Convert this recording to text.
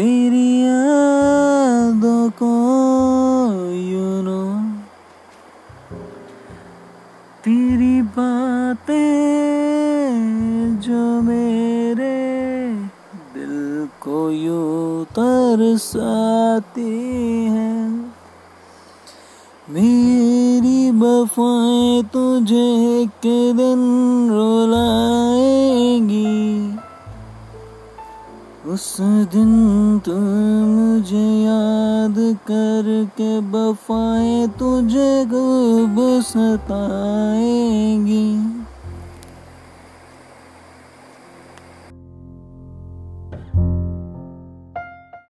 तेरी यादों को यू नो। तेरी बातें जो मेरे दिल को यू तरसाती हैं। मेरी बफाएँ तुझे एक दिन रोला उस दिन तुम मुझे याद करके बफाएँ तुझे गुब सताएँगी।